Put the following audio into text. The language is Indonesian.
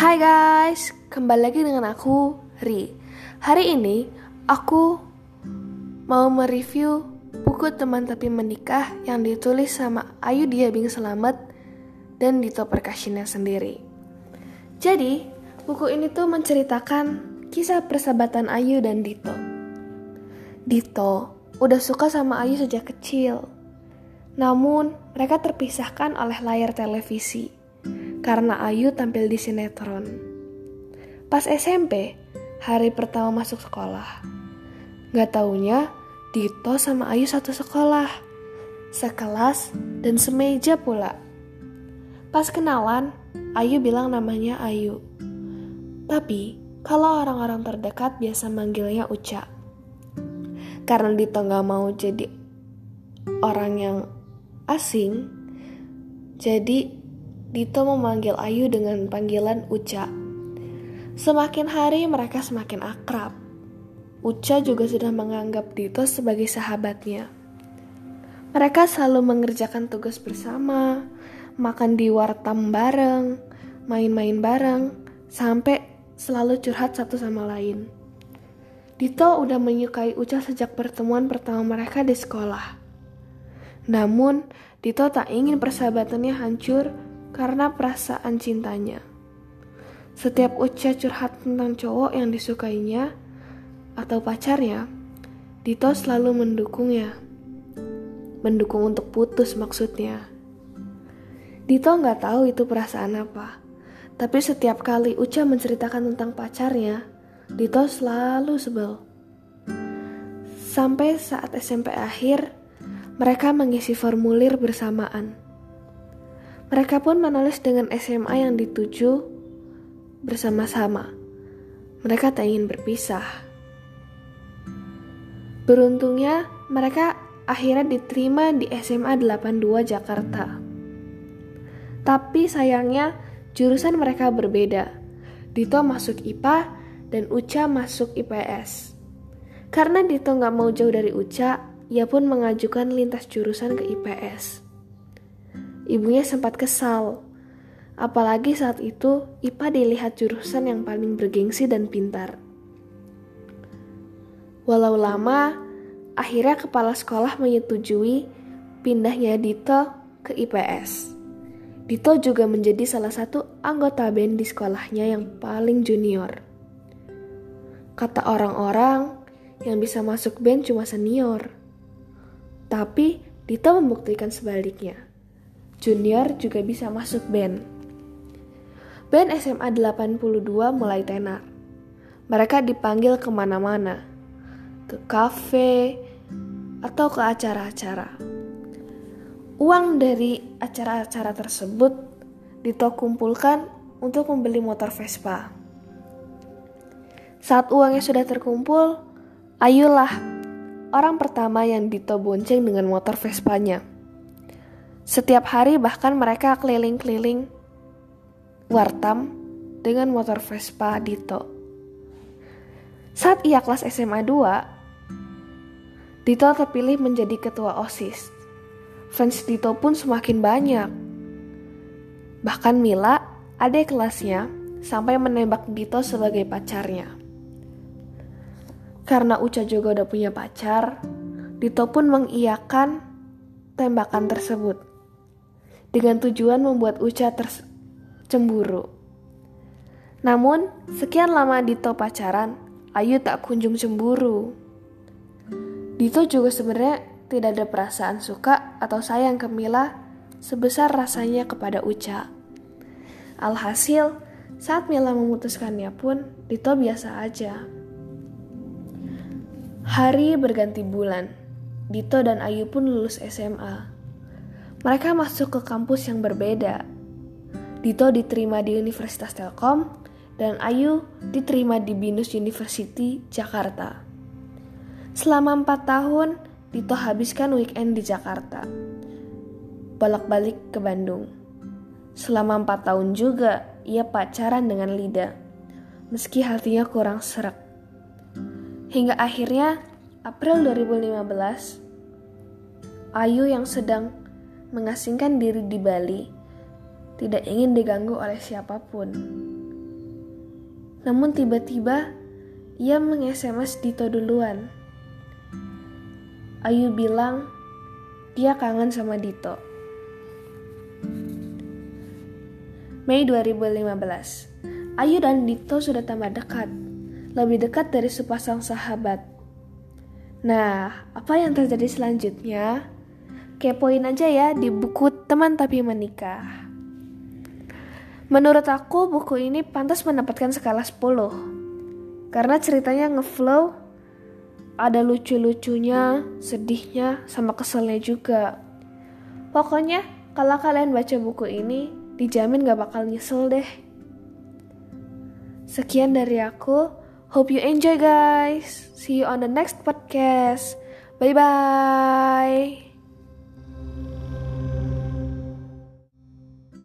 Hai guys, kembali lagi dengan aku, Ri. Hari ini aku mau mereview buku Teman Tapi Menikah yang ditulis sama Ayu Diabing Selamat dan Dito Perkashinnya sendiri. Jadi, buku ini tuh menceritakan kisah persahabatan Ayu dan Dito. Dito udah suka sama Ayu sejak kecil. Namun, mereka terpisahkan oleh layar televisi karena Ayu tampil di sinetron. Pas SMP, hari pertama masuk sekolah. Gak taunya, Dito sama Ayu satu sekolah. Sekelas dan semeja pula. Pas kenalan, Ayu bilang namanya Ayu. Tapi, kalau orang-orang terdekat biasa manggilnya Uca. Karena Dito gak mau jadi orang yang asing, jadi Dito memanggil Ayu dengan panggilan Uca. Semakin hari mereka semakin akrab. Uca juga sudah menganggap Dito sebagai sahabatnya. Mereka selalu mengerjakan tugas bersama, makan di wartam bareng, main-main bareng, sampai selalu curhat satu sama lain. Dito udah menyukai Uca sejak pertemuan pertama mereka di sekolah. Namun, Dito tak ingin persahabatannya hancur karena perasaan cintanya. Setiap Uca curhat tentang cowok yang disukainya atau pacarnya, Dito selalu mendukungnya. Mendukung untuk putus maksudnya. Dito nggak tahu itu perasaan apa. Tapi setiap kali Uca menceritakan tentang pacarnya, Dito selalu sebel. Sampai saat SMP akhir, mereka mengisi formulir bersamaan. Mereka pun menulis dengan SMA yang dituju bersama-sama. Mereka tak ingin berpisah. Beruntungnya, mereka akhirnya diterima di SMA 82 Jakarta. Tapi sayangnya, jurusan mereka berbeda. Dito masuk IPA dan Uca masuk IPS. Karena Dito nggak mau jauh dari Uca, ia pun mengajukan lintas jurusan ke IPS. Ibunya sempat kesal. Apalagi saat itu IPA dilihat jurusan yang paling bergengsi dan pintar. Walau lama, akhirnya kepala sekolah menyetujui pindahnya Dito ke IPS. Dito juga menjadi salah satu anggota band di sekolahnya yang paling junior. Kata orang-orang, yang bisa masuk band cuma senior. Tapi Dito membuktikan sebaliknya junior juga bisa masuk band. Band SMA 82 mulai tenar. Mereka dipanggil ke mana-mana, ke kafe, atau ke acara-acara. Uang dari acara-acara tersebut Dito kumpulkan untuk membeli motor Vespa. Saat uangnya sudah terkumpul, Ayulah orang pertama yang Dito bonceng dengan motor Vespanya. Setiap hari bahkan mereka keliling-keliling Wartam dengan motor Vespa Dito. Saat ia kelas SMA 2, Dito terpilih menjadi ketua OSIS. Fans Dito pun semakin banyak. Bahkan Mila, adik kelasnya, sampai menembak Dito sebagai pacarnya. Karena Uca juga udah punya pacar, Dito pun mengiyakan tembakan tersebut dengan tujuan membuat Uca tercemburu. Namun, sekian lama Dito pacaran, Ayu tak kunjung cemburu. Dito juga sebenarnya tidak ada perasaan suka atau sayang ke Mila sebesar rasanya kepada Uca. Alhasil, saat Mila memutuskannya pun, Dito biasa aja. Hari berganti bulan, Dito dan Ayu pun lulus SMA. Mereka masuk ke kampus yang berbeda. Dito diterima di Universitas Telkom dan Ayu diterima di Binus University Jakarta. Selama empat tahun, Dito habiskan weekend di Jakarta. Bolak-balik ke Bandung. Selama empat tahun juga, ia pacaran dengan Lida. Meski hatinya kurang serak. Hingga akhirnya, April 2015, Ayu yang sedang mengasingkan diri di Bali, tidak ingin diganggu oleh siapa pun. Namun tiba-tiba ia meng-SMS Dito duluan. Ayu bilang dia kangen sama Dito. Mei 2015. Ayu dan Dito sudah tambah dekat. Lebih dekat dari sepasang sahabat. Nah, apa yang terjadi selanjutnya? Kepoin aja ya di buku Teman Tapi Menikah. Menurut aku buku ini pantas mendapatkan skala 10. Karena ceritanya ngeflow, ada lucu-lucunya, sedihnya, sama keselnya juga. Pokoknya kalau kalian baca buku ini, dijamin gak bakal nyesel deh. Sekian dari aku. Hope you enjoy guys. See you on the next podcast. Bye bye.